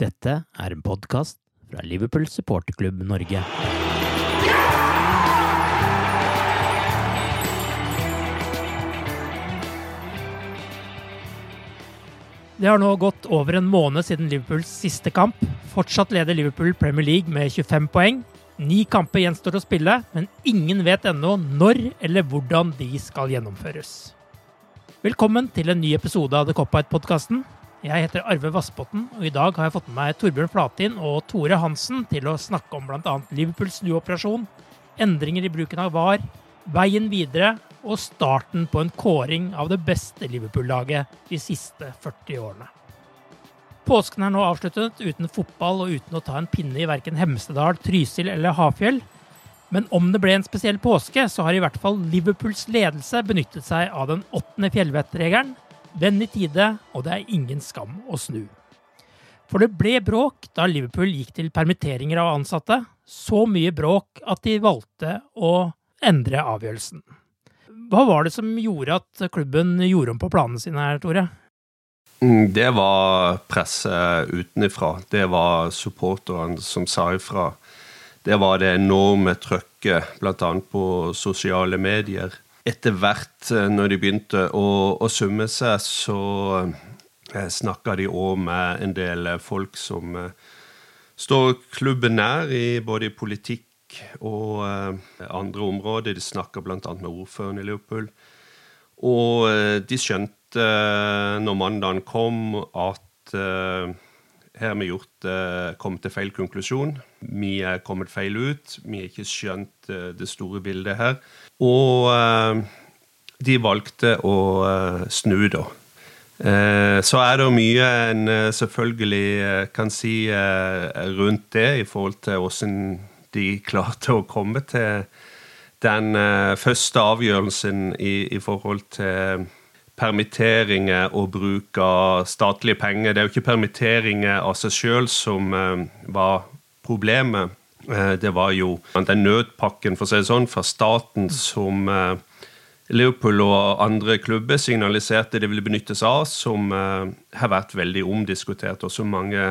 Dette er en podkast fra Liverpool supporterklubb Norge. Det har nå gått over en måned siden Liverpools siste kamp. Fortsatt leder Liverpool Premier League med 25 poeng. Ni kamper gjenstår å spille, men ingen vet ennå når eller hvordan de skal gjennomføres. Velkommen til en ny episode av The Cop-Out-podkasten. Jeg heter Arve Vassbotn, og i dag har jeg fått med meg Torbjørn Flatin og Tore Hansen til å snakke om bl.a. Liverpools snuoperasjon, endringer i bruken av VAR, veien videre og starten på en kåring av det beste Liverpool-laget de siste 40 årene. Påsken er nå avsluttet uten fotball og uten å ta en pinne i verken Hemsedal, Trysil eller Hafjell. Men om det ble en spesiell påske, så har i hvert fall Liverpools ledelse benyttet seg av den åttende fjellvettregelen. Vend i tide, og det er ingen skam å snu. For det ble bråk da Liverpool gikk til permitteringer av ansatte. Så mye bråk at de valgte å endre avgjørelsen. Hva var det som gjorde at klubben gjorde om på planene sine her, Tore? Mm, Det var presset utenfra. Det var supporterne som sa ifra. Det var det enorme trøkket, bl.a. på sosiale medier. Etter hvert, eh, når de begynte å, å summe seg, så eh, snakka de òg med en del folk som eh, står klubben nær, i både politikk og eh, andre områder. De snakka bl.a. med ordføreren i Liverpool. Og eh, de skjønte eh, når mandagen kom, at eh, her har vi gjort eh, kommet til feil konklusjon. Vi er kommet feil ut. Vi har ikke skjønt eh, det store bildet her. Og eh, de valgte å eh, snu, da. Eh, Så er det mye en eh, selvfølgelig kan si rundt det, i forhold til hvordan de klarte å komme til den første avgjørelsen i, i forhold til permitteringer og bruk av statlige penger. Det er jo ikke permitteringer av seg sjøl som eh, var problemet. Eh, det var jo den nødpakken for å si det sånn, fra staten som eh, Liverpool og andre klubber signaliserte de ville benytte seg av, som har vært veldig omdiskutert, og som mange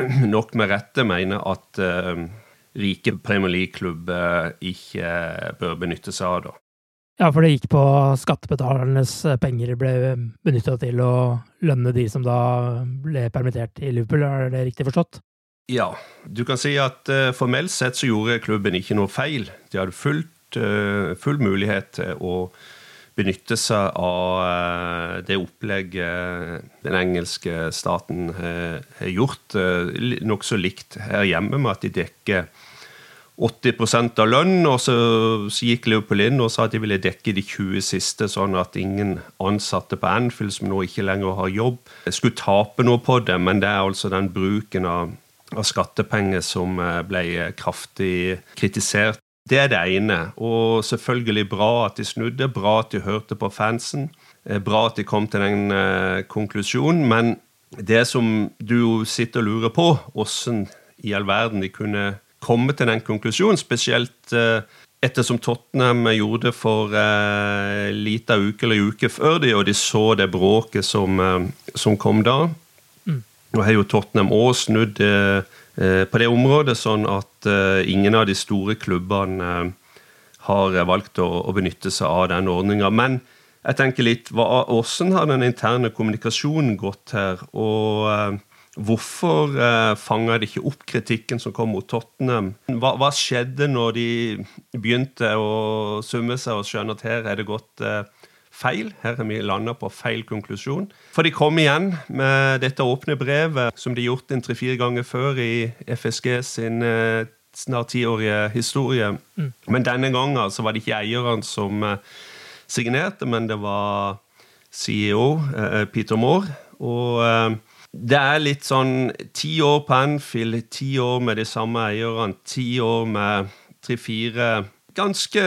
nok med rette mener at rike Premier League-klubber ikke bør benytte seg av. Ja, for det gikk på skattebetalernes penger ble benytta til å lønne de som da ble permittert i Liverpool, er det riktig forstått? Ja, du kan si at eh, formelt sett så gjorde klubben ikke noe feil. De hadde fullt, eh, full mulighet til å benytte seg av eh, det opplegget den engelske staten har gjort. Nokså likt her hjemme, med at de dekker 80% av lønnen, og så, så gikk Liverpool inn og sa at de ville dekke de 20 siste, sånn at ingen ansatte på Anfield som nå ikke lenger har jobb, skulle tape noe på det. Men det er altså den bruken av, av skattepenger som eh, ble kraftig kritisert. Det er det ene. Og selvfølgelig bra at de snudde, bra at de hørte på fansen. bra at de kom til den konklusjonen. Men det som du sitter og lurer på, åssen i all verden de kunne komme til den konklusjonen, spesielt ettersom Tottenham gjorde det for eh, lita uke eller uke før de, og de så det bråket som, eh, som kom da. Mm. Nå har jo Tottenham òg snudd eh, på det området, sånn at eh, ingen av de store klubbene eh, har valgt å, å, benytte seg av den ordninga. Men jeg tenker litt, hvordan har den interne kommunikasjonen gått her? og eh, Hvorfor eh, fanga de ikke opp kritikken som kom mot Tottenham? Hva, hva, skjedde når de begynte å summe seg og skjønne at her er det gått eh, feil? Her har vi landa på feil konklusjon. For de kom igjen med dette åpne brevet, som de gjort en tre-fire ganger før i FSG sin eh, snart tiårige historie. Mm. Men denne gangen så var det ikke eierne som eh, signerte, men det var CEO eh, Peter Moore. Og eh, det er litt sånn ti år på Anfield, ti år med de samme eierne, ti år med tre-fire ganske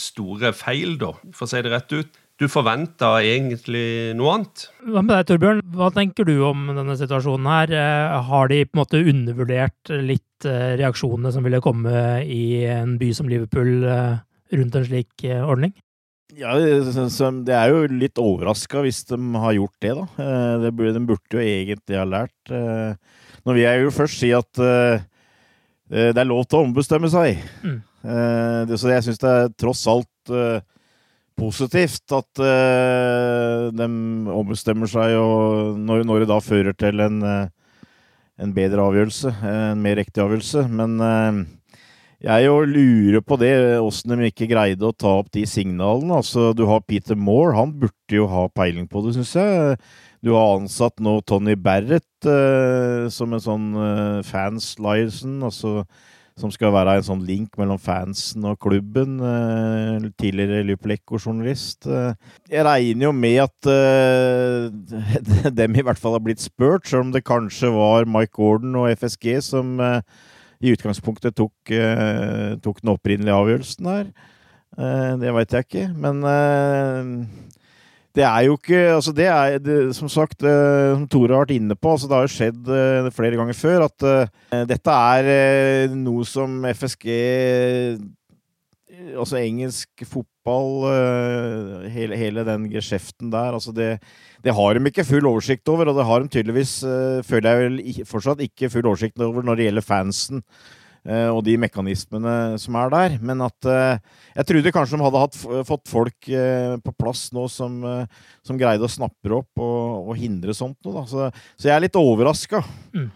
store feil, da, for å si det rett ut. Du forventa egentlig noe annet. Hva med deg, Torbjørn? Hva tenker du om denne situasjonen her? Eh, har de på en måte undervurdert litt eh, reaksjonene som ville komme i en by som Liverpool eh, rundt en slik ordning? Ja, det er jo litt overraska hvis de har gjort det, da. Eh, det burde, de burde jo egentlig ha lært. Eh, nå vil jeg jo først si at eh, det er lov til å ombestemme seg. Mm. Så jeg syns det er tross alt positivt at de ombestemmer seg, og når, det da fører til en, en bedre avgjørelse, en mer riktig avgjørelse. Men jeg jo lurer på det, åssen de ikke greide å ta opp de signalene. Altså, du har Peter Moore, han burde jo ha peiling på det, syns jeg. Du har ansatt nå Tony Barrett eh, som en sånn eh, fans liaison, altså som skal være en sånn link mellom fansen og klubben. Eh, tidligere Liverpool-journalist. Eh, jeg regner jo med at eh, dem i hvert fall har blitt spurt, selv om det kanskje var Mike Gordon og FSG som eh, i utgangspunktet tok, uh, tok den opprinnelige avgjørelsen her. Uh, det veit jeg ikke, men uh, det er jo ikke altså det er, det, Som sagt, som Tore har vært inne på, altså det har jo skjedd flere ganger før at dette er noe som FSG Altså engelsk fotball, hele, hele den geskjeften der, altså det det har de ikke full oversikt over, og det har de tydeligvis, uh, føler jeg vel, fortsatt ikke full oversikt over når det gjelder fansen uh, og de mekanismene som er der. Men at Jeg trodde kanskje de hadde hatt, fått folk på plass nå som, som, greide å snappe opp og, og hindre sånt noe. Så, så, jeg er litt overraska. Mm.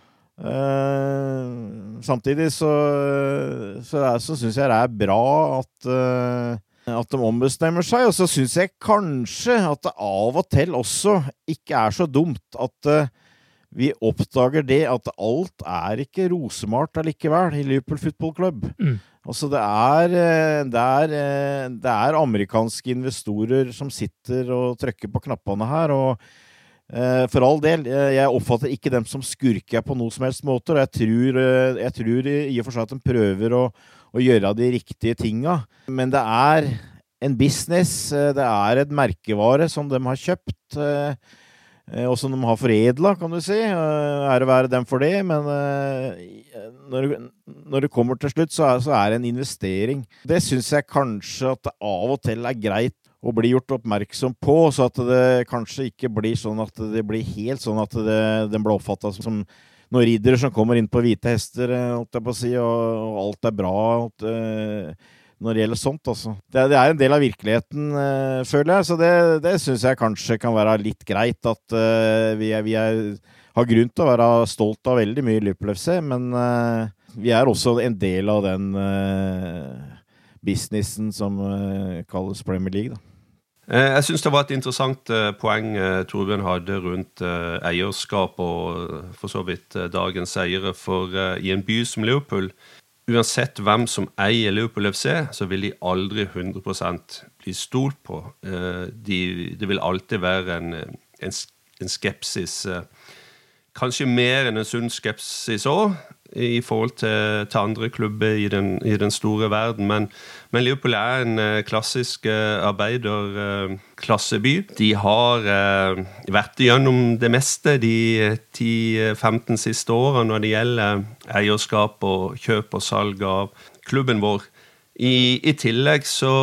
Samtidig så, så, så syns jeg det er bra at at de ombestemmer seg. Og så syns jeg kanskje at det av og til også ikke er så dumt at uh, vi oppdager det at alt er ikke rosemalt allikevel i Liverpool Football Club. Mm. Altså det er, eh, det, er, eh, det er, amerikanske investorer som sitter og trykker på knappene her. og uh, for all del, jeg oppfatter ikke dem som skurker på noe som helst måte. og Jeg tror, jeg tror i og for seg at de prøver å, å gjøre de riktige tinga. Men det er en business, eh, det er et merkevare som de har kjøpt. Eh, eh, og som de har foredla, kan du si. Ære være dem for det. Men når det kommer til slutt, så er det en investering. Det syns jeg kanskje at det av og til er greit å bli gjort oppmerksom på, så at det kanskje ikke blir sånn at det blir helt sånn at det, den blir oppfatta som noen riddere som kommer inn på hvite hester, holdt jeg på å si, og, og alt er bra. At, øh, når det gjelder sånt. Altså. Det, det, er en del av virkeligheten, øh, føler jeg. Så det, det syns jeg kanskje kan være litt greit. At øh, vi, er, vi er, har grunn til å være stolt av veldig mye Liverpool FC, men vi er også en del av den businessen som kalles Premier League. da. Jeg syns det var et interessant poeng Torbjørn hadde rundt eierskap og for så vidt dagens eiere. For i en by som Liverpool uansett hvem som eier Liverpool FC, så vil de aldri 100% bli stolt på. Eh, de, det vil alltid være en, en, en, skepsis. Eh, kanskje mer enn en sunn skepsis òg. I forhold til, til andre klubber i den, i den, store verden. Men, men Liverpool er en uh, klassisk uh, arbeiderklasseby. Uh, de har vært gjennom det meste de 10-15 siste årene når det gjelder eierskap og kjøp og salg av klubben vår. I, i tillegg så,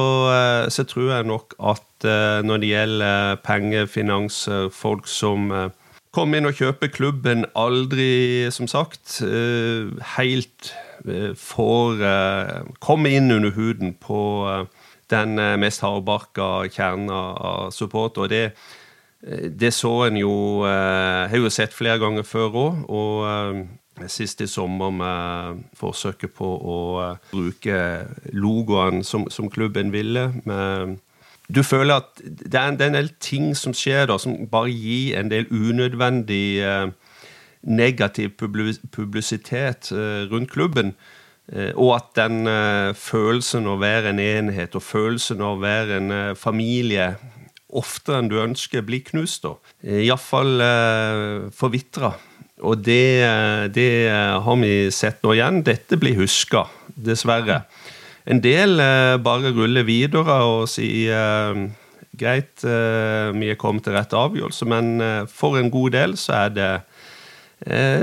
så, tror jeg nok at når det gjelder penger, finanser, folk som Kom inn og kjøpe klubben. Aldri, som sagt, eh, helt for får eh, komme inn under huden på den mest hardbarka kjernen av support. Og det, det så en jo Har jo sett flere ganger før òg. Og sist i sommer med forsøket på å bruke logoen som, som klubben ville. med du føler at det er, en, det er en del ting som skjer da, som bare gir en del unødvendig eh, negativ publisitet eh, rundt klubben. Eh, og at den eh, følelsen av å være en enhet og følelsen av å være en eh, familie oftere enn du ønsker, blir knust. da. Iallfall forvitra. Og det, det, har vi sett nå igjen. Dette blir huska, dessverre. En del eh, bare ruller videre og sier eh, greit, eh, vi er kommet til rett avgjørelse, men for en god del så er det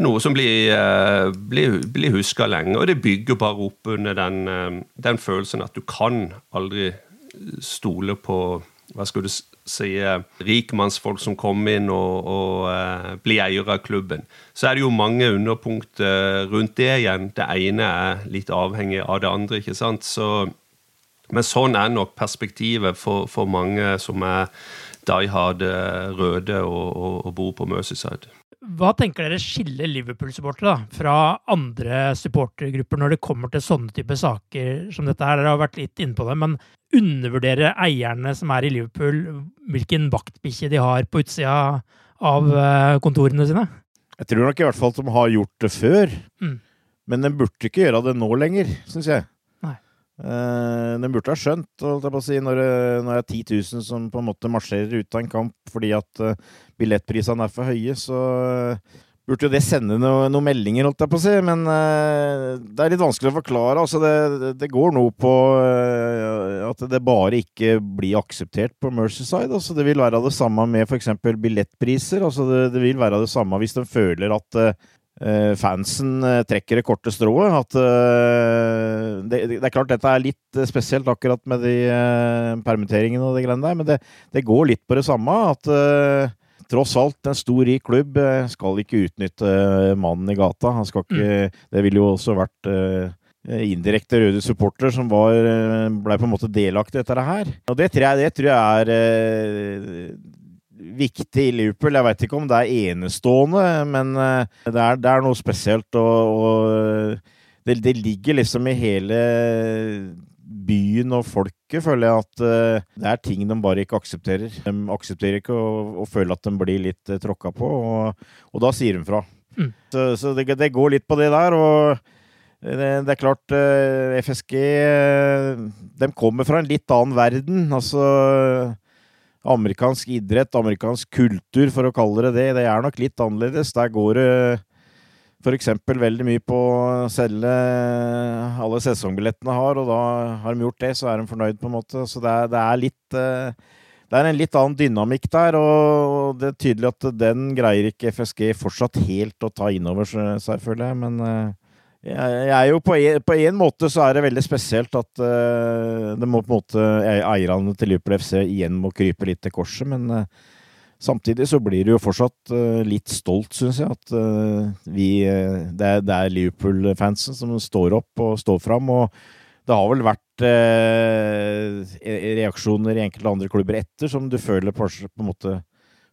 noe som blir, blir, blir huska lenge. Og det bygger bare opp under den, den, følelsen at du kan aldri stole på hva skal du si, rikmannsfolk som kommer inn og, og uh, blir eiere av klubben. Så er det jo mange underpunkter rundt det igjen. Det ene er litt avhengig av det andre. ikke sant? Så, men sånn er nok perspektivet for, for mange som er die hard røde og, og, og bor på Mercyside. Hva tenker dere skiller Liverpool-supportere fra andre supportergrupper når det kommer til sånne type saker som dette her? Dere har vært litt inne på det, men undervurderer eierne som er i Liverpool, hvilken vaktbikkje de har på utsida av eh, kontorene sine? Jeg tror nok i hvert fall at de har gjort det før. Mm. Men de burde ikke gjøre det nå lenger, syns jeg. Uh, den burde ha skjønt, si, når, det er 10 000 som på en måte marsjerer ut av en kamp fordi at uh, billettprisene er for høye, så uh, burde jo det sende noen noe meldinger, holdt jeg på å si. Men det er litt vanskelig å forklare. Altså, det, det går noe på at det bare ikke blir akseptert på Mercyside. Altså, det vil være det samme med f.eks. billettpriser. Altså, det, det, vil være det samme hvis de føler at Eh, fansen eh, trekker det korte strået. At uh, det, det, er klart dette er litt spesielt akkurat med de permitteringene og de greiene der, men det, det, går litt på det samme. At tross alt, en stor, rik klubb skal ikke utnytte mannen i gata. Han skal ikke mm. Det ville jo også vært indirekte røde supporter som var, ble på en måte delaktig i dette her. Og det tror jeg, det tror jeg er viktig i Liverpool. Jeg veit ikke om det er enestående, men eh, det er, det er noe spesielt. Og, og det, det, ligger liksom i hele byen og folket, føler jeg at uh, det er ting de bare ikke aksepterer. De aksepterer ikke å, føle at de blir litt uh, tråkka på, og, og, da sier de fra. Mm. Så, så det, det, går litt på det der. og det, er klart, FSG de kommer fra en litt annen verden. altså amerikansk idrett, amerikansk kultur, for å kalle det det, det er nok litt annerledes. Der går det f.eks. veldig mye på å selge alle sesongbillettene har, og da har de gjort det, så er de fornøyd, på en måte. Så det er, det er litt eh, det er en litt annen dynamikk der, og det er tydelig at den greier ikke FSG fortsatt helt å ta inn over seg, føler jeg. Men eh, jeg er jo på en, på en, måte så er det veldig spesielt at uh, det må på en måte eierne til Liverpool FC igjen må krype litt til korset, men uh, samtidig så blir det jo fortsatt uh, litt stolt, syns jeg, at vi Det er, er Liverpool-fansen som står opp og står fram, og det har vel vært reaksjoner i enkelte andre klubber etter som du føler på, på en måte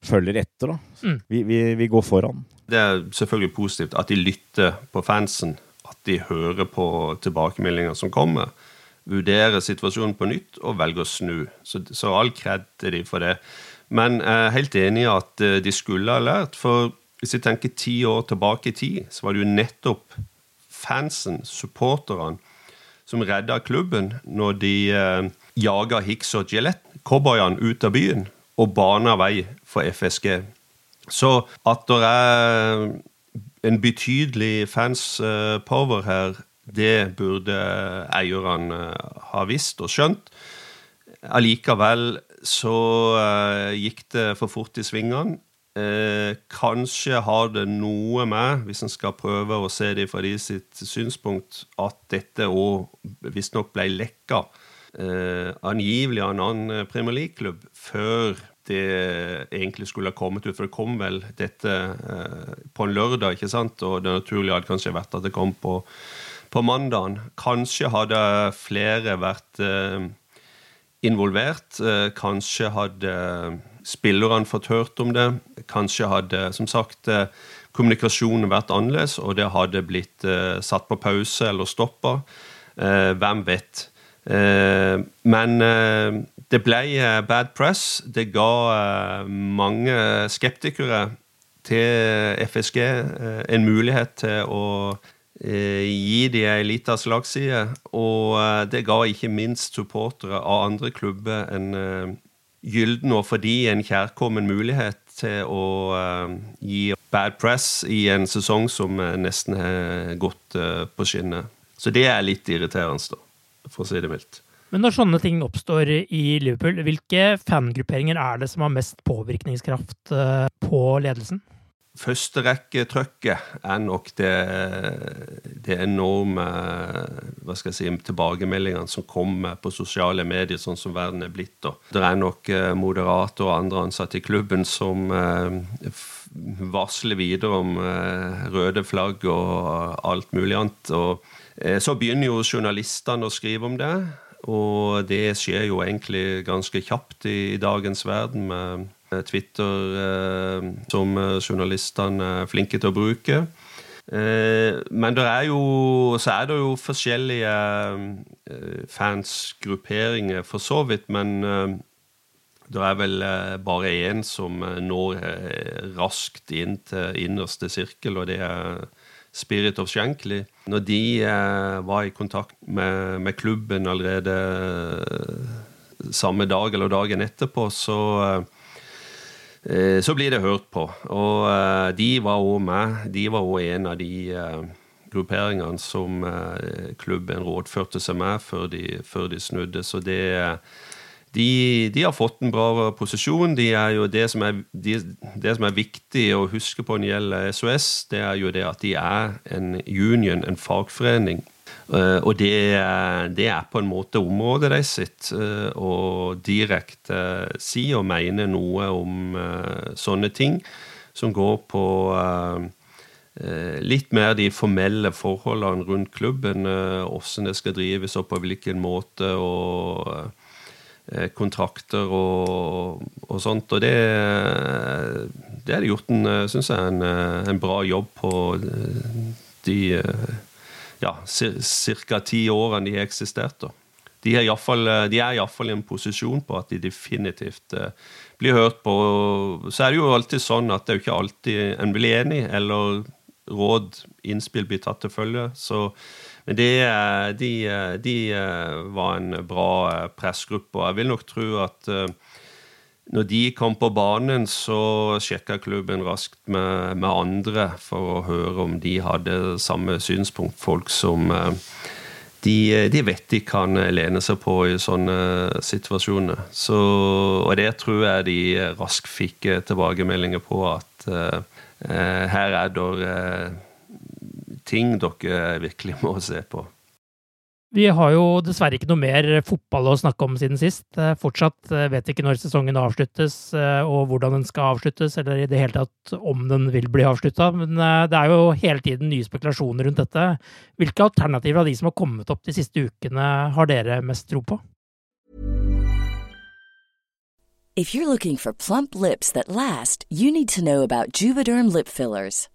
følger etter, da. Mm. Vi, vi, vi går foran. Det er selvfølgelig positivt at de lytter på fansen at de hører på tilbakemeldinger som kommer, vurderer situasjonen på nytt og velger å snu. Så, så all kred til de for det. Men jeg er helt enig i at eh, de skulle ha lært. For hvis jeg tenker ti år tilbake i tid, så var det jo nettopp fansen, supporterne, som redda klubben når de eh, jaga Hicks og Gillette, cowboyene, ut av byen og bana vei for FSG. Så at det er en betydelig fans-power her, det burde eierne ha visst og skjønt. Allikevel så gikk det for fort i svingene. Eh, kanskje har det noe med, hvis en skal prøve å se det fra de sitt synspunkt, at dette òg visstnok ble lekka eh, angivelig av en annen Premier League-klubb før det egentlig skulle ha kommet ut. For det kom vel dette eh, på en lørdag, ikke sant? og det naturlige hadde kanskje vært at det kom på, på mandagen. Kanskje hadde flere vært eh, involvert. Eh, kanskje hadde spillerne fått hørt om det. Kanskje hadde som sagt kommunikasjonen vært annerledes, og det hadde blitt satt på pause eller stoppa. Hvem vet. Men det ble bad press. Det ga mange skeptikere til FSG en mulighet til å gi de ei lita slagside. Og det ga ikke minst supportere av andre klubber en gylden og for de en kjærkommen mulighet til å gi bad press i en sesong som nesten har gått på skinner. Så det er litt irriterende, da, for å si det mildt. Men når sånne ting oppstår i Liverpool, hvilke fangrupperinger er det som har mest påvirkningskraft på ledelsen? Førsterekketrykket er nok det, det, enorme hva skal jeg si, tilbakemeldingene som kommer på sosiale medier, sånn som verden er blitt. Da. Det er nok moderate og andre ansatte i klubben som eh, varsler videre om eh, røde flagg og alt mulig annet. Og, eh, så begynner jo journalistene å skrive om det. Og det skjer jo egentlig ganske kjapt i, i dagens verden. med Eh, Twitter eh, som eh, journalistene er flinke til å bruke. Men er jo, så er det jo forskjellige fansgrupperinger, for så vidt. Men det er vel bare én som når raskt inn til innerste sirkel, og det er Spirit of Shankly. Når de var i kontakt med, med klubben allerede samme dag eller dagen etterpå, så Eh, så blir det hørt på. Og eh, de var òg med. De var òg en av de eh, grupperingene som klubben rådførte seg med før de, før de snudde. Så det de, de, har fått en bra posisjon. De det, som er, de, det som er viktig å huske på når det gjelder SOS, det er jo det at de er en union, en fagforening. Uh, og det, det, er på en måte området de sitt. Uh, å direkte si og mene noe om sånne ting som går på litt mer de formelle forholdene rundt klubben. Hvordan det skal drives, og på hvilken måte. og kontrakter og, og, sånt. Og det, det er det gjort en, synes jeg, en, en bra jobb på de ja, ca. ti årene de har eksistert. da. De er iallfall i en posisjon på at de definitivt blir hørt på. Så er det jo alltid sånn at det er jo ikke alltid en blir enig, eller råd, innspill blir tatt til følge. Så, men det, de, de, var en bra pressgruppe, og jeg vil nok tro at når de kom på banen, så sjekka klubben raskt med, med, andre for å høre om de hadde samme synspunkt. Folk som eh, de, de, vet de kan lene seg på i sånne situasjoner. Så, og det tror jeg de raskt fikk tilbakemeldinger på, at uh, her er det uh, ting dere virkelig må se på. Vi har jo dessverre ikke noe mer fotball å snakke om siden sist. Eh, fortsatt eh, vet ikke når sesongen avsluttes eh, og hvordan den skal avsluttes, eller i det hele tatt om den vil bli avslutta. Men det er jo hele tiden nye spekulasjoner rundt dette. Hvilke alternativer av de som har kommet opp de siste ukene, har dere mest tro på? If you're looking for plump lips that last, you need to know about Juvederm lip fillers.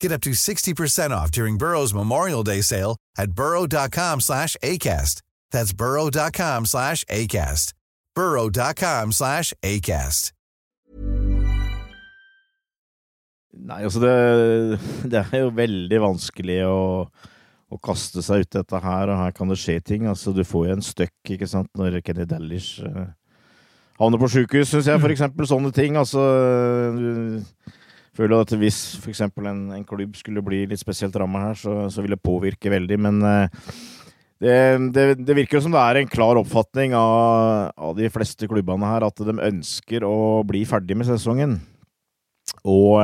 Get up to 60% off during Burrow's Memorial Day sale at burrow.com slash ACAST. That's burrow.com slash ACAST. burrow.com slash ACAST. Nei, altså det, det er jo veldig vanskelig å, å kaste seg ut dette her, og her kan det skje ting. Altså, du får jo en støkk, ikke sant, når Kenny Dallish uh, havner på sjukehus, syns jeg, for eksempel. Sånne ting. Altså du føler at hvis eksempel en, en klubb skulle bli litt spesielt ramma her, så, så vil det påvirke veldig, men uh, det, det, det, virker jo som det er en klar oppfatning av, av, de fleste klubbene her at de ønsker å bli ferdig med sesongen. Og,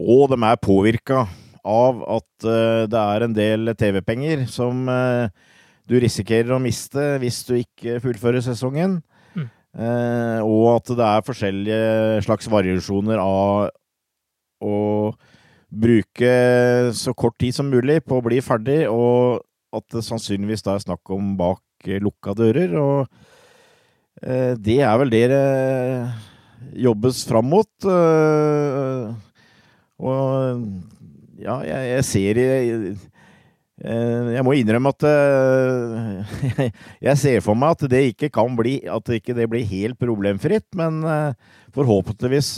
og de er påvirka av at det er en del TV-penger som du risikerer å miste hvis du ikke fullfører sesongen. Mm. Og at det er forskjellige slags variasjoner av å bruke så kort tid som mulig på å bli ferdig, og at det sannsynligvis da er snakk om bak lukka dører. Og eh, det er vel det det jobbes fram mot. Eh, og ja, jeg, jeg ser jeg, jeg må innrømme at jeg ser for meg at det ikke kan bli At ikke det blir helt problemfritt, men forhåpentligvis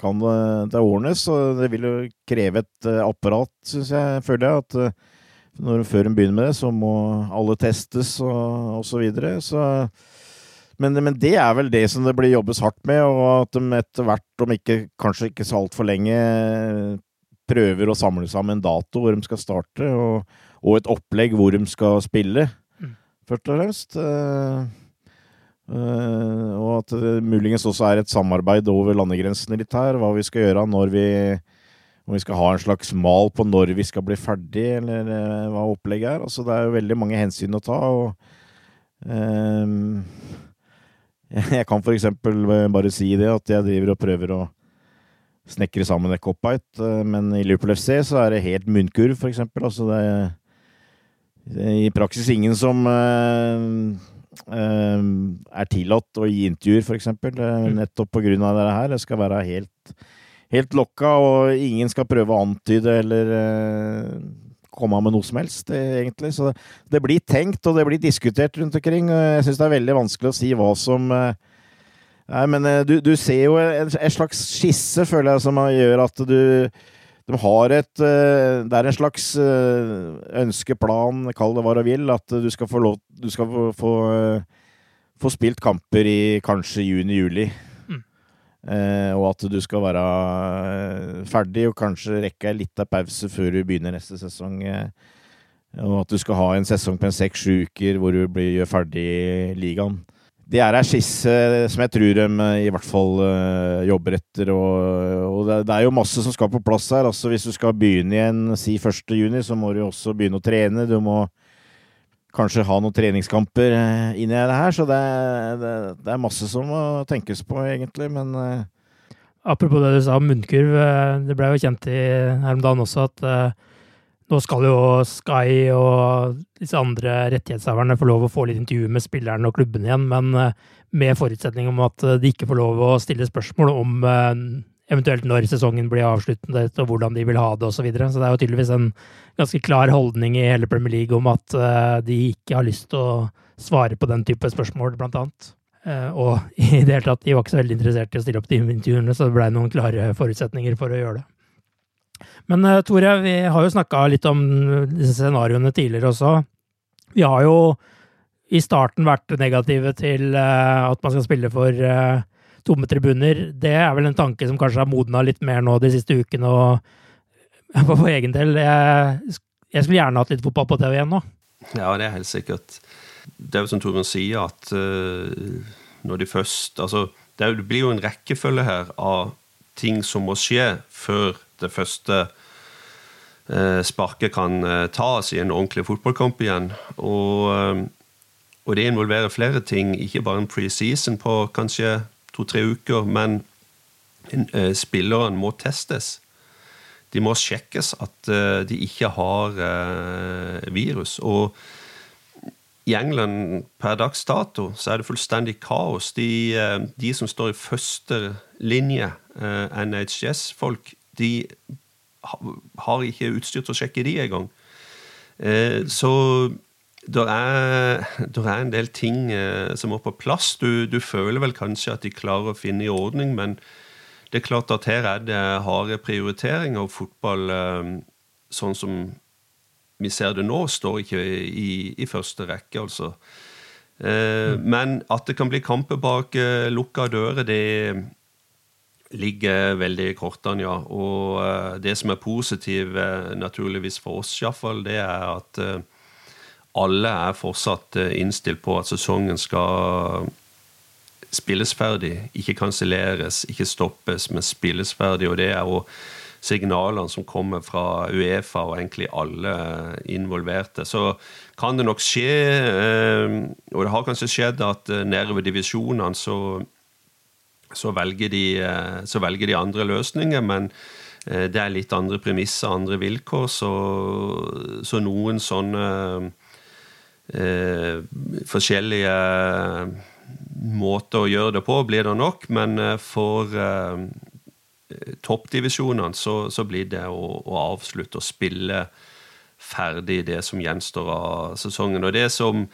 kan det, det ordnes. Og det vil jo kreve et apparat, syns jeg, føler jeg. at når, før en begynner med det, så må alle testes og, og så videre. Så, men, men, det er vel det som det blir jobbes hardt med, og at de etter hvert, om ikke, kanskje ikke så altfor lenge, prøver å samle sammen en dato hvor de skal starte, og, og et opplegg hvor de skal spille, mm. først og fremst. Uh, uh, og at det muligens også er et samarbeid over landegrensene litt her, hva vi skal gjøre når vi om vi skal ha en slags mal på når vi skal bli ferdig, eller uh, hva opplegget er. Altså, det er jo veldig mange hensyn å ta. og Jeg kan for eksempel bare si det, at jeg driver og prøver å snekre sammen et cop-out, uh, men i Liverpool FC så er det helt munnkurv, for eksempel. Altså, det er, det er i praksis ingen som uh, er tillatt å gi intervjuer, for eksempel, mm. nettopp på grunn av dette her. Det skal være helt helt lokka, og ingen skal prøve å antyde eller uh, komme med noe som helst, egentlig. Så det blir tenkt, og det blir diskutert rundt omkring. Jeg syns det er veldig vanskelig å si hva som Nei, men du, du ser jo en, en, slags skisse, føler jeg, som gjør at du de har et Det er en slags ønskeplan, kall det hva du vil, at du skal få lov Du skal få, få, få spilt kamper i kanskje juni-juli. Eh, og at du skal være eh, ferdig og kanskje rekke ei lita pause før du begynner neste sesong. Eh, og at du skal ha en sesong på en seks-sju uker hvor du blir, ferdig ligaen. Det er ei skisse som jeg tror de i hvert fall jobber etter. Og, og det, er jo masse som skal på plass her. Altså Hvis du skal begynne igjen si 1.6, så må du også begynne å trene. Du må kanskje ha noen treningskamper eh, inni det her. Så det, det, det, er masse som må tenkes på, egentlig. Men. Apropos det du sa om munnkurv. Eh, det ble jo kjent i, her om dagen også at nå skal jo Sky og disse andre rettighetshaverne få lov å få litt intervju med spillerne og klubben igjen, men uh, med forutsetning om at de ikke får lov å stille spørsmål om eventuelt når sesongen blir avsluttet, og hvordan de vil ha det, osv. Så, videre. så det er jo tydeligvis en ganske klar holdning i hele Premier League om at de ikke har lyst til å svare på den type spørsmål, blant annet. Og i det hele tatt, de var ikke så veldig interessert i å stille opp de intervjuene, så det blei noen klare forutsetninger for å gjøre det. Men uh, Tore, vi har jo snakka litt om disse scenarioene tidligere også. Vi har jo i starten vært negative til at man skal spille for tomme tribuner. Det er vel en tanke som kanskje har modna litt mer nå de siste ukene. og For egen del, jeg, skulle gjerne hatt litt fotball på TV igjen nå. Ja, det er helt sikkert. Det er jo som Torunn sier, at når de først Altså, det, blir jo en rekkefølge her av ting som må skje før det første uh, sparket kan uh, tas i en ordentlig fotballkamp igjen. Og, og det involverer flere ting, ikke bare en preseason på kanskje to-tre uker, men spillerne må testes. De må sjekkes at de ikke har virus. Og i England per dags dato så er det fullstendig kaos. De, de som står i første linje, NHS-folk, de har ikke utstyr til å sjekke de engang. Så det er, er, en del ting eh, som må på plass. Du, du, føler vel kanskje at de klarer å finne i ordning, men det er klart at her er det harde prioriteringer, og fotball eh, sånn som vi ser det nå, står ikke i, i første rekke, altså. Eh, mm. Men at det kan bli kamper bak eh, lukka dører, det ligger veldig i kortene, ja. Og eh, det som er positivt, eh, naturligvis for oss iallfall, det er at eh, alle er fortsatt innstilt på at sesongen skal spilles ferdig. Ikke kanselleres, ikke stoppes, men spilles ferdig. Og det er jo signalene som kommer fra Uefa og egentlig alle involverte. Så kan det nok skje, og det har kanskje skjedd, at nede ved divisjonene så, så, velger de, så velger de andre løsninger. men det er litt andre premisser, andre vilkår, så, så noen sånne eh, forskjellige måter å gjøre det på blir det nok, men eh, for eh, toppdivisjonene så, så, blir det å, å, avslutte og spille ferdig det som gjenstår av sesongen. Og det som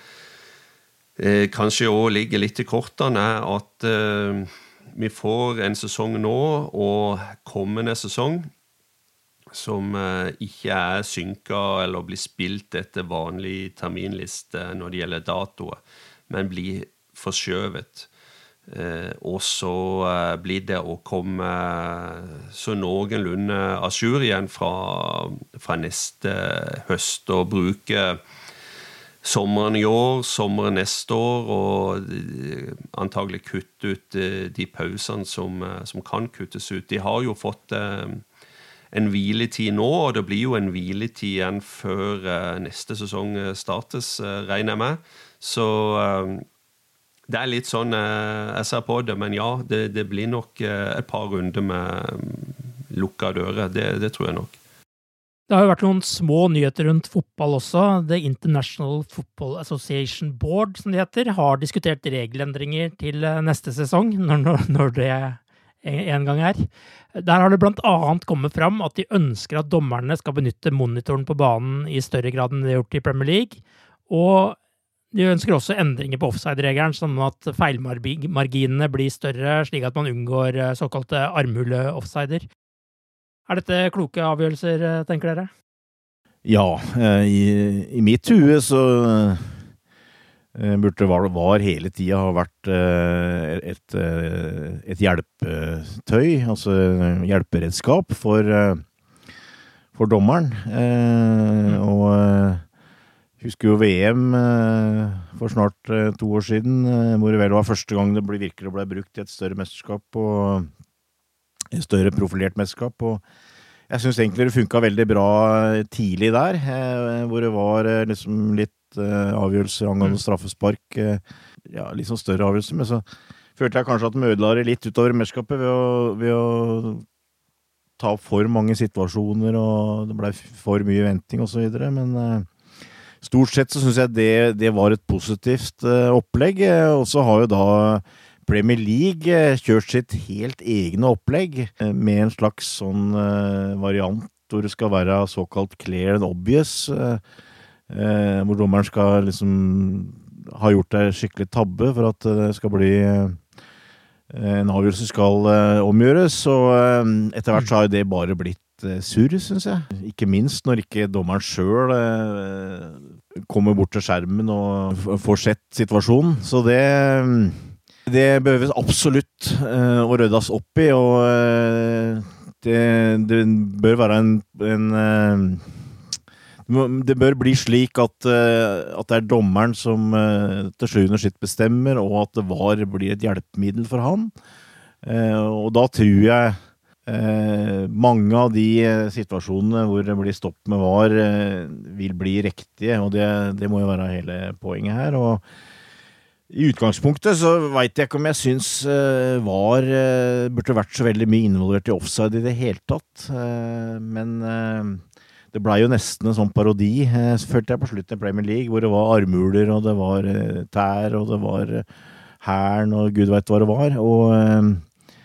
eh, kanskje òg ligger litt i kortene, er at eh, vi får en sesong nå og kommende sesong som eh, ikke er synka eller blir spilt etter vanlig terminliste når det gjelder datoer, men blir forskjøvet. Eh, og så eh, blir det å komme så noenlunde a jour igjen fra, fra, neste høst og bruke sommeren i år, sommeren neste år, og antagelig kutte ut de pausene som, som kan kuttes ut. De har jo fått en hviletid nå, og det blir jo en hviletid igjen før neste sesong eh, startes, regner jeg med. Så det er litt sånn jeg ser på det, men ja, det, det blir nok et par runder med um, lukka dører. Det, det, tror jeg nok. Det har jo vært noen små nyheter rundt fotball også. The International Football Association Board, som det heter, har diskutert regelendringer til neste sesong, når, når det en gang er. Der har det bl.a. kommet fram at de ønsker at dommerne skal benytte monitoren på banen i større grad enn de har gjort i Premier League. Og de ønsker også endringer på offside-regelen, sånn at feilmarginene blir større, slik at man unngår eh, såkalte armhule-offsider. Er dette kloke avgjørelser, eh, tenker dere? Ja, eh, i, i mitt hue så burde var, var hele tida ha vært et, et hjelpetøy, altså hjelperedskap, for, for dommeren. Og Husker jo VM eh, for snart eh, to år siden, eh, hvor det vel var første gang det virkelig ble brukt i et større mesterskap og større profilert mesterskap. og jeg syns egentlig det funka veldig bra tidlig der, hvor det var liksom litt avgjørelser angående mm. straffespark. Ja, litt sånn større avgjørelser. Men så følte jeg kanskje at de ødela det litt utover mesterskapet ved å, ved å ta opp for mange situasjoner, og det blei for mye venting osv. Men stort sett så syns jeg det, det, var et positivt opplegg. Og så har jo da Premier League uh, kjørt sitt helt egne opplegg uh, med en slags sånn variant hvor det skal være såkalt clear and obvious. hvor dommeren skal liksom ha gjort ei skikkelig tabbe for at det skal bli en avgjørelse skal omgjøres. Og etter hvert så har jo det bare blitt Eh, surr, syns jeg. Ikke minst når ikke dommeren sjøl eh, kommer bort til skjermen og får sett situasjonen. Så det det behøves absolutt uh, å ryddes opp i, og uh, det, det, bør være en, en uh, Det bør bli slik at, at, det er dommeren som til sjuende og sist bestemmer, og at det var blir et hjelpemiddel for han. og da tror jeg mange av de situasjonene hvor det blir stopp med VAR, vil bli riktige, og det, det, må jo være hele poenget her. og i utgangspunktet så veit jeg ikke om jeg syns uh, VAR uh, burde vært så veldig mye involvert i offside i det hele tatt. Uh, men det blei jo nesten en sånn parodi, følte jeg på slutten i Premier League, hvor det var armhuler, og det var tær, og det var hæren, og gud veit hva det var. Og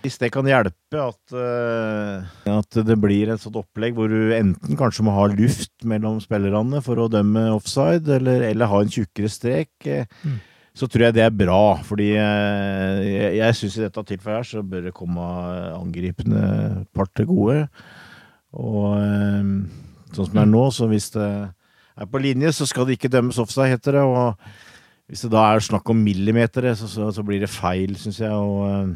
hvis det kan hjelpe at, at, det blir et sånt opplegg hvor du enten kanskje må ha luft mellom spillerne for å dømme offside, eller, eller ha en tjukkere strek, mm. Så tror jeg det er bra. Fordi uh, jeg, jeg syns i dette tilfellet her så bør det komme angripende part til gode. Og sånn som det er nå, så hvis det er på linje, så skal det ikke dømmes offside, heter det. Og hvis det da er snakk om millimeter, så, så, så blir det feil, syns jeg. og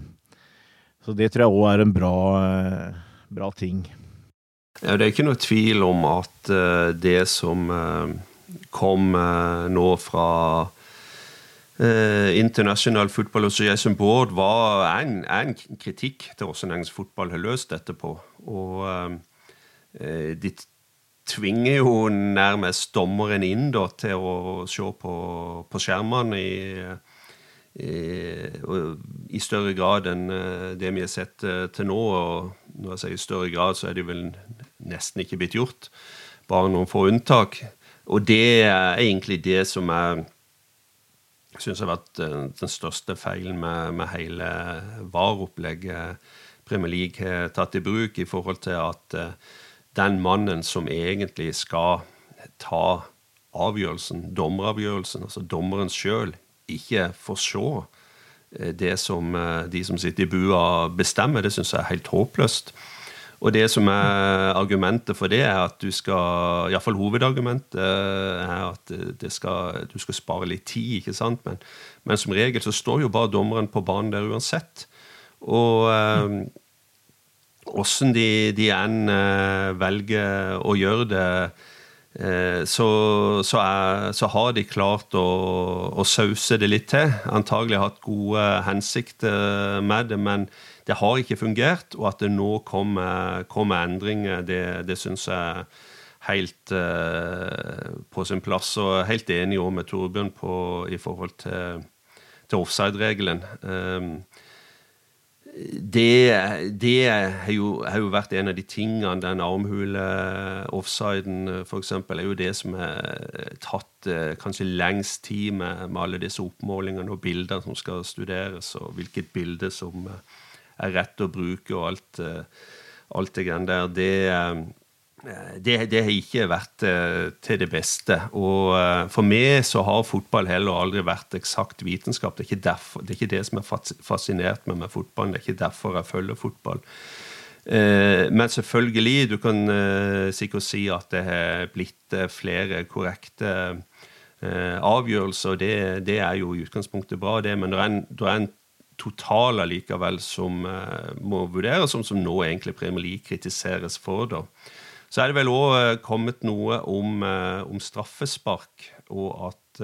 så det tror jeg òg er en bra, eh, bra ting. Ja, det er ikke noe tvil om at det som kom nå fra International Football Association Board, var en, en kritikk til hvordan engelsk fotball har løst dette på. Og de tvinger jo nærmest dommeren inn da, til å se på, på skjermene i i større grad enn eh, det vi har sett eh, til nå. Og når jeg sier i større grad, så er det vel nesten ikke blitt gjort. Bare noen få unntak. Og det er egentlig det som jeg syns har vært eh, den største feilen med, med hele VAR-opplegget Premier League har tatt i bruk, i forhold til at den mannen som egentlig skal ta avgjørelsen, dommeravgjørelsen, altså dommeren sjøl, ikke får se eh, det som eh, de som sitter i bua, bestemmer, det syns jeg er helt håpløst. Og det som er argumentet for det, er at du skal Iallfall hovedargumentet er at skal, du skal spare litt tid, ikke sant? Men, men, som regel så står jo bare dommeren på banen der uansett. Og åssen eh, de, de enn eh, velger å gjøre det Eh, så, så, er, så, har de klart å, å, sause det litt til. Antagelig hatt gode hensikter med det, men det har ikke fungert. Og at det nå kommer, kommer endringer, det, det syns jeg helt uh, på sin plass. Og helt enig med Torbjørn på, i forhold til, til offside-regelen. Um, det, det har, jo, har, jo, vært en av de tingene, den armhule-offsiden eh, f.eks., er jo det som har tatt eh, kanskje lengst tid med, med, alle disse oppmålingene og bildene som skal studeres, og hvilket bilde som eh, er rett å bruke og alt, alt det greiene der, det det, det, har ikke vært eh, til det beste. Og eh, for meg så har fotball heller aldri vært eksakt vitenskap. Det er ikke, derfor, det, er ikke det som har fascinert meg med fotballen. Det er ikke derfor jeg følger fotball. Eh, men selvfølgelig, du kan eh, sikkert si at det har blitt eh, flere korrekte eh, avgjørelser. Det, det, er jo i utgangspunktet bra, det. Men er en, er en total allikevel som må vurderes, som, som nå egentlig Premier League kritiseres for. da. Så er det vel òg eh, kommet noe om, eh, om, straffespark, og at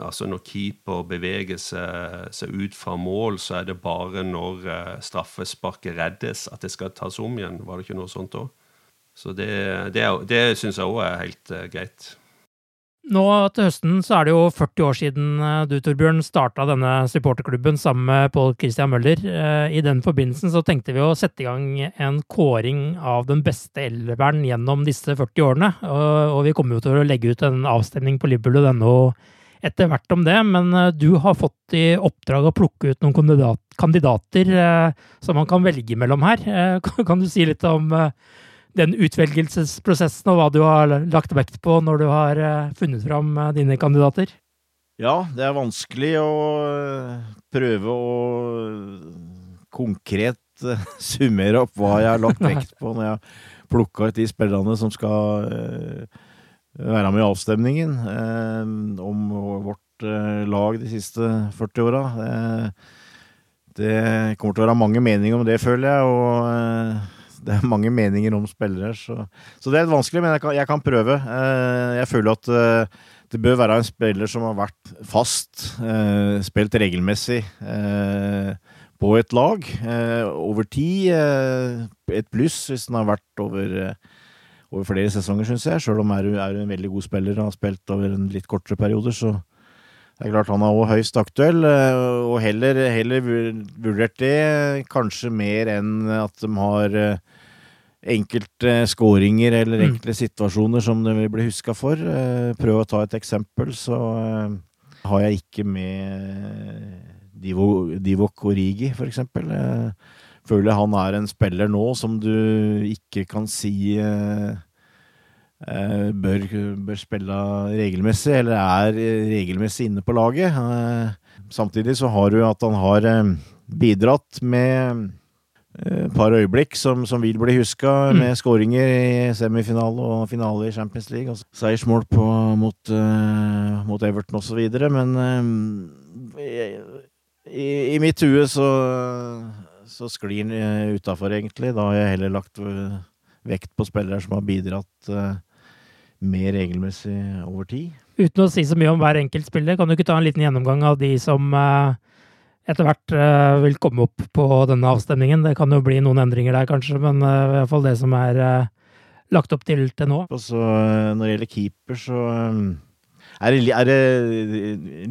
altså når keeper beveger seg, seg, ut fra mål, så er det bare når straffesparket reddes at det skal tas om igjen. Var det ikke noe sånt òg? Så det, det, det syns jeg òg er helt greit. Nå til høsten så er det jo 40 år siden eh, du, Torbjørn, starta denne supporterklubben sammen med Pål Christian Møller. Eh, I den forbindelsen så tenkte vi å sette i gang en kåring av den beste elveren gjennom disse 40 årene. Og vi kommer jo til å legge ut en avstemning på liverpool.no etter hvert om det, men eh, du har fått i oppdrag å plukke ut noen kandidater som man kan velge mellom her. Kan du si litt om den utvelgelsesprosessen og hva du har lagt vekt på når du har eh, funnet fram eh, dine kandidater? Ja, det er vanskelig å eh, prøve å konkret summere opp hva jeg har lagt vekt på når jeg har plukka ut de spillerne som skal være med i avstemningen om vårt lag de siste 40 åra. Det kommer til å være mange meninger om det, føler jeg. og det er mange meninger om spillere, så, så det er litt vanskelig, men jeg kan, jeg kan prøve. Eh, jeg føler at eh, det bør være en spiller som har vært fast, eh, spilt regelmessig på et lag over tid. et pluss hvis den har vært over, over flere sesonger, syns jeg. Sjøl om er, er en veldig god spiller og har spilt over en litt kortere periode, så det er klart han er også høyst aktuell, og heller, heller vurdert det kanskje mer enn at de har enkelte skåringer eller mm. enkle situasjoner som det vil bli huska for. Eh, prøv å ta et eksempel, så eh, har jeg ikke med Divo, Divok Origi, for eksempel. Jeg føler han er en spiller nå som du ikke kan si eh, bør, bør spille regelmessig, eller er regelmessig inne på laget. Samtidig så har du at han har bidratt med et eh, par øyeblikk som, som vil bli huska, mm. med skåringer i semifinale og finale i Champions League. Og seiersmål på, mot, uh, mot Everton osv. Men uh, i, i, mitt hue så, så sklir den utafor, egentlig. Da har jeg heller lagt vekt på spillere som har bidratt uh, mer regelmessig over tid. Uten å si så mye om hver enkelt spiller, kan du ikke ta en liten gjennomgang av de som uh etter hvert uh, vil komme opp på denne avstemningen. Det kan jo bli noen endringer der, kanskje, men uh, i hvert fall det som er uh, lagt opp til til nå. Så, når det gjelder keeper, så er det, er det,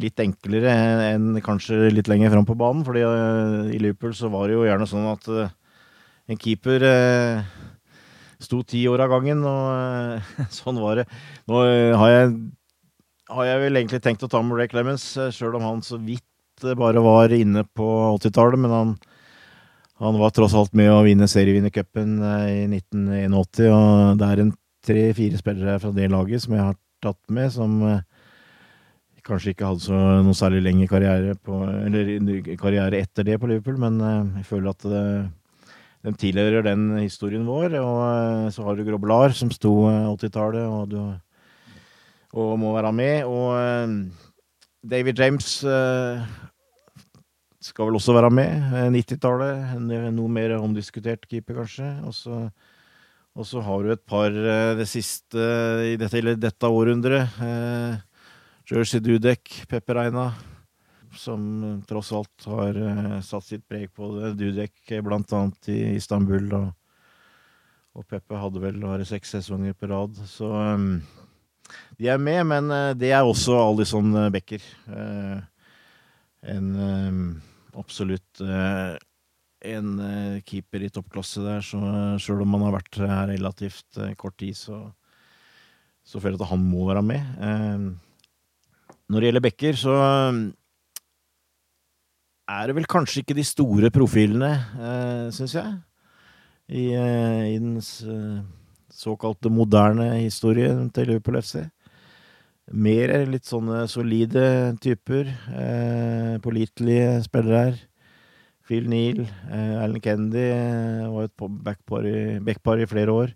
litt enklere enn kanskje litt lenger fram på banen. fordi i Liverpool så var det jo gjerne sånn at en keeper sto ti år av gangen, og sånn var det. Nå har jeg, har jeg vel egentlig tenkt å ta med Ray Clemens, sjøl om han så vidt bare var inne på 80-tallet, men han, han, var tross alt med å vinne serievinnercupen eh, i 1981. Og det er en tre-fire spillere fra det laget som jeg har tatt med, som eh, kanskje ikke hadde så noe særlig lengre karriere, på, karriere etter det på Liverpool, men eh, jeg føler at det, den tilhører den historien vår. Og så har du Groblar, som sto 80-tallet, og, og, må være med. Og David James skal vel også være med. 90-tallet. Eh, noe mer omdiskutert keeper, kanskje. Og så har du et par eh, det siste i dette, eller dette århundret. Eh, Jersey Dudek, Pepper Reina, som tross alt har eh, satt sitt preg på det. Dudek blant annet i Istanbul. Og, og Peppe hadde vel bare seks sesonger på rad. Så de er med, men det er også Alison Becker. Eh, en absolutt eh, en eh, keeper i toppklasse der, så sjøl om han har vært her relativt eh, kort tid, så, så føler jeg at han må være med. Når det gjelder backer, så er det vel kanskje ikke de store profilene, eh, syns jeg. I, I, den såkalte moderne historien til Liverpool FC. Mer litt sånne solide typer. Eh, pålitelige spillere her. Phil Neal, eh, Alan Kennedy eh, var et backpar i, backpar i flere år.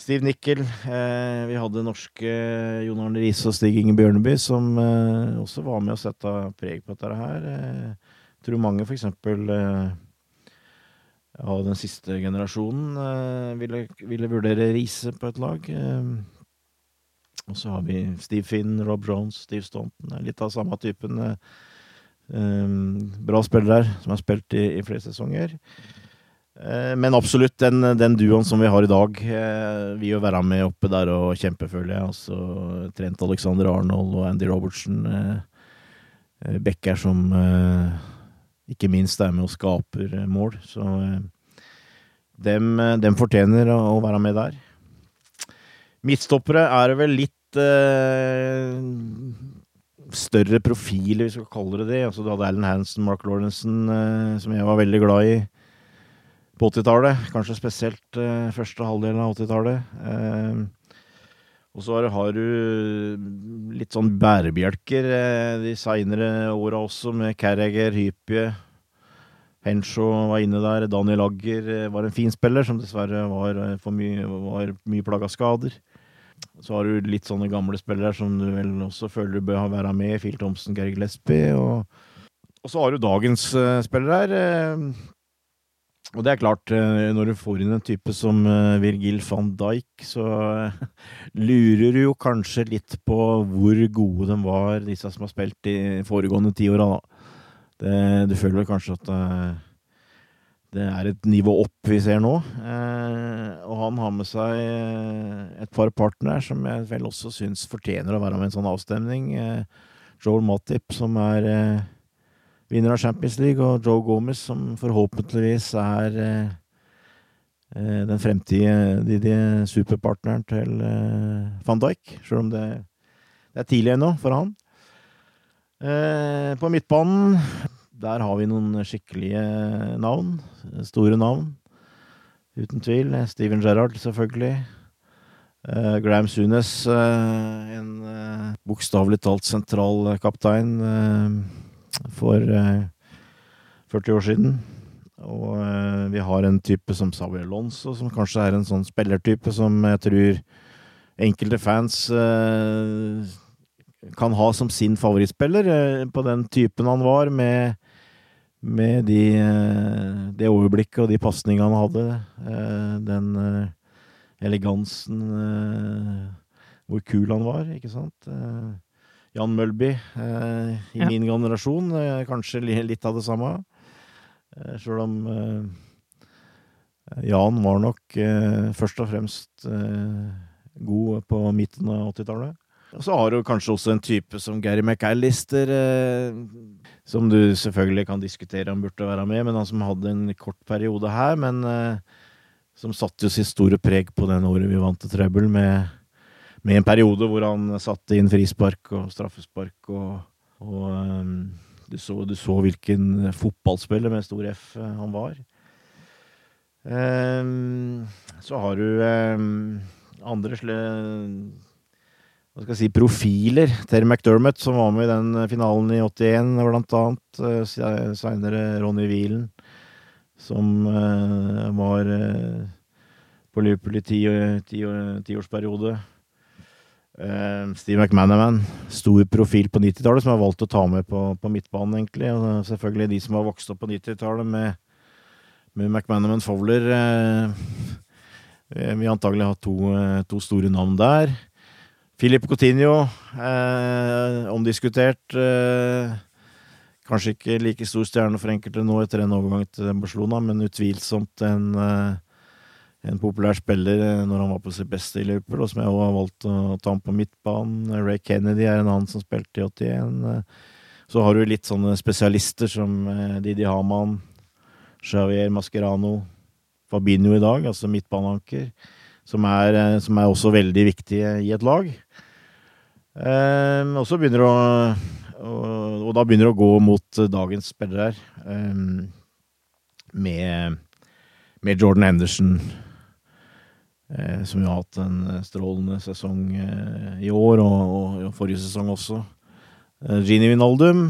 Steve Nickel. Eh, vi hadde norske Jon Arne Riise og Stig Inge Bjørneby, som eh, også var med å sette preg på dette her. Eh, jeg tror mange f.eks. Eh, av den siste generasjonen eh, ville, ville, vurdere Riise på et lag. Eh, og så har vi Steve Finn, Rob Jones, Steve Staunton. Litt av samme typen. bra spillere som har spilt i, i flere sesonger. Eh, men absolutt, den, den, duoen som vi har i dag, eh, vil jo være med oppe der og kjempe, føler jeg. Altså, Trent Alexander Arnold og Andy Robertsen. Eh, Becker som ikke minst er med og skaper mål. Så dem, dem fortjener å være med der. Midtstoppere er det vel litt eh, større profiler, hvis vi skal kalle det det. Altså, du hadde Alan Hansen, Mark Lawrenson, eh, som jeg var veldig glad i på 80-tallet. Kanskje spesielt eh, første halvdelen av 80-tallet. Eh, og så har du litt sånn bærebjelker eh, de seinere åra også, med Carragher, Hypie. Henshaw var inne der. Daniel Agger var en fin spiller, som dessverre var, for mye, var mye plaga skader. Så har du litt sånne gamle spillere som du vel også føler du bør være med. Phil Thompson, Geir Gillespie. Og, og, så har du dagens uh, spillere her. Og det er klart, uh, når du får inn en type som eh, Virgil van Dijk, så eh, lurer du jo kanskje litt på hvor gode de var, disse som har spilt de foregående ti åra, Du føler vel kanskje at det er et nivå opp vi ser nå. Og han har med seg et par partnere som jeg vel også syns fortjener å være med i en sånn avstemning. Joel Matip, som er vinner av Champions League, og Joe Gomez, som forhåpentligvis er eh, eh den fremtidige superpartneren til eh, van Dijk, sjøl om det, det, er tidlig ennå for han. Eh, på midtbanen, der har vi noen skikkelige navn. Store navn. Uten tvil. Steven Gerrard, selvfølgelig. Uh, Graham Sunes, uh, en uh, bokstavelig talt sentral kaptein for 40 eh, år siden. Og eh, vi har en type som Samuel Lonzo, som kanskje er en sånn spillertype som jeg tror enkelte fans eh, kan ha som sin favorittspiller, på den typen han var, med, med de, det overblikket og de pasningene han hadde. Den elegansen Hvor kul han var, ikke sant? Jan Mølby i i ja. min generasjon. Eh, kanskje litt av det samme. Eh, Sjøl om eh, Jan var nok eh, først og fremst eh, god på midten av 80-tallet. Og så har du kanskje også en type som Gary McAllister, som du selvfølgelig kan diskutere om burde være med, men han som hadde en kort periode her, men som satte jo sitt store preg på den året vi vant til trøbbel med med en periode hvor han satte inn frispark og straffespark, og, og um, du, så, du, så, hvilken fotballspiller med stor F uh, han var. Um, så har du um, andre sle, hva skal jeg si, profiler. Terry McDermott, som var med i den finalen i 81, blant annet. Uh, Seinere Ronny Wielen, som uh, var uh, på Liverpool i. Ti, ti Steve McManaman, stor profil på 90-tallet, som har valgt å ta med på, på midtbanen, egentlig. Og selvfølgelig de som har vokst opp på 90-tallet med, med McManaman Fowler. Uh, vi antagelig har to, uh, to, store navn der. Philip Coutinho, omdiskutert. kanskje ikke like stor stjerne for enkelte nå etter en overgang til Barcelona, men utvilsomt en en populær spiller eh, når han var på sitt beste i Liverpool, og som jeg også har valgt å ta ham på midtbanen. Ray Kennedy er en annen som spilte i 81. Så har du litt sånne spesialister som eh, Didi Haman, Javier Mascherano, Fabinho i dag, altså midtbaneanker, som er, eh, som er også veldig viktige i et lag. Og så begynner det å, og, og da begynner det å gå mot dagens spillere her. Um, med, med Jordan Henderson, eh, som jo har hatt en strålende sesong eh, i år, og, og, forrige sesong også. Eh, Gini Vinaldum.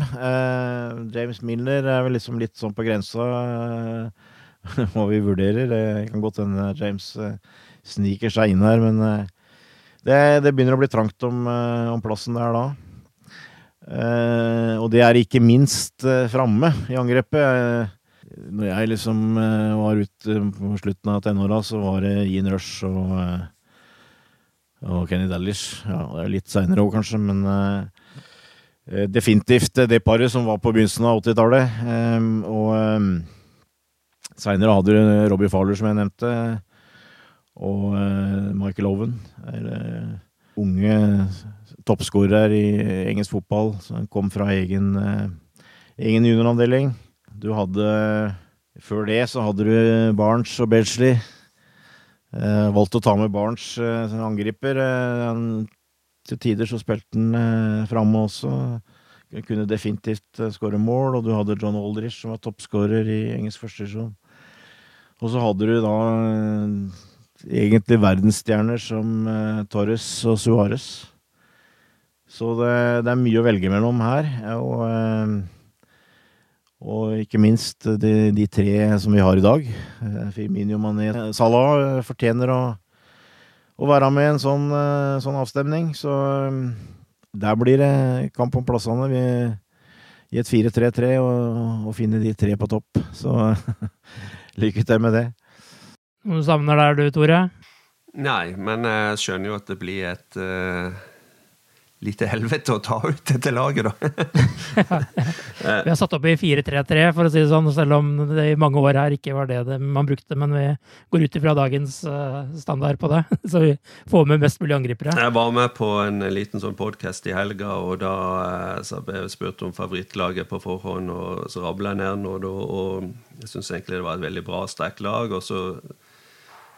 James Milner er vel liksom litt sånn på grensa. hva vi vurderer. Det kan godt hende James sniker seg inn her, men det, det, begynner å bli trangt om, om plassen der da. og det er ikke minst framme i angrepet når jeg liksom eh, var ute på slutten av tenåra, så var det Ian Rush og, uh, og Kenny Dallish. Ja, det er litt seinere òg, kanskje, men uh, definitivt det paret som var på begynnelsen av 80-tallet. Um, og um, seinere hadde du Robbie Farler, som jeg nevnte, og Michael Owen. Er, unge toppskårer i engelsk fotball, som kom fra egen, egen junioravdeling. Du hadde Før det så hadde du Barnes og Bedsley. Eh, valgte å ta med Barnes eh, som angriper. Eh, til tider så spilte han eh, framme også. Kunne definitivt eh, skåre mål. Og du hadde John Aldrich, som var toppskårer i engelsk førstedivisjon. Og så hadde du da eh, egentlig verdensstjerner som uh, Torres og Suárez. Så det, det, er mye å velge mellom her. Og uh, og ikke minst de, de, tre som vi har i dag. Eh, Firmino Mané Salah fortjener å, å være med i en sånn, sånn, avstemning. Så der blir det kamp om plassene. Vi, I et 4-3-3 og, og finne de tre på topp. Så lykke til med det. Du savner der du, Tore? Nei, men jeg skjønner jo at det blir et uh lite helvete å ta ut dette laget, da. vi har satt opp i 4-3-3, for å si det sånn, selv om det i mange år her ikke var det, det man brukte. Men vi går ut ifra dagens uh, standard på det, så vi får med mest mulig angripere. Jeg var med på en liten sånn podkast i helga, og da uh, ble jeg spurt om favorittlaget på forhånd, og så rabla jeg ned noe, og jeg syns egentlig det var et veldig bra, sterkt lag. og så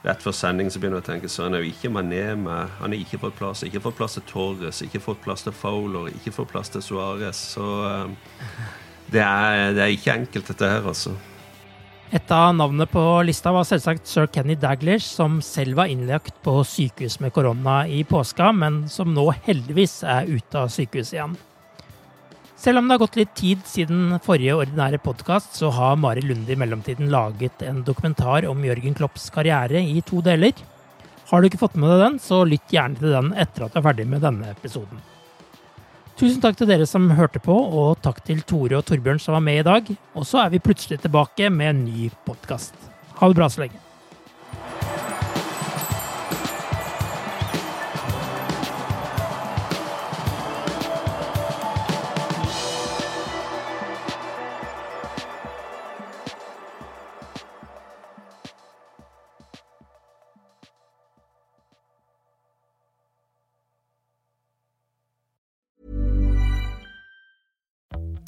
rett før sending så begynner jeg å tenke han er jo ikke Mané med. Han har ikke fått plass. Ikke fått plass til Torres, ikke fått plass til Fowler, ikke fått plass til Suárez. Så um, det, er, det, er, ikke enkelt, dette her, altså. Et av navnene på lista var selvsagt sir Kenny Daglish, som selv var innlagt på sykehus med korona i påska, men som nå heldigvis er ute av sykehuset igjen. Selv om det har gått litt tid siden forrige ordinære podkast, så har Mari Lunde i mellomtiden laget en dokumentar om Jørgen Klopps karriere i to deler. Har du ikke fått med deg den, så lytt gjerne til den etter at du er ferdig med denne episoden. Tusen takk til dere som hørte på, og takk til Tore og Torbjørn som var med i dag. Og så er vi plutselig tilbake med en ny podkast. Ha det bra så lenge.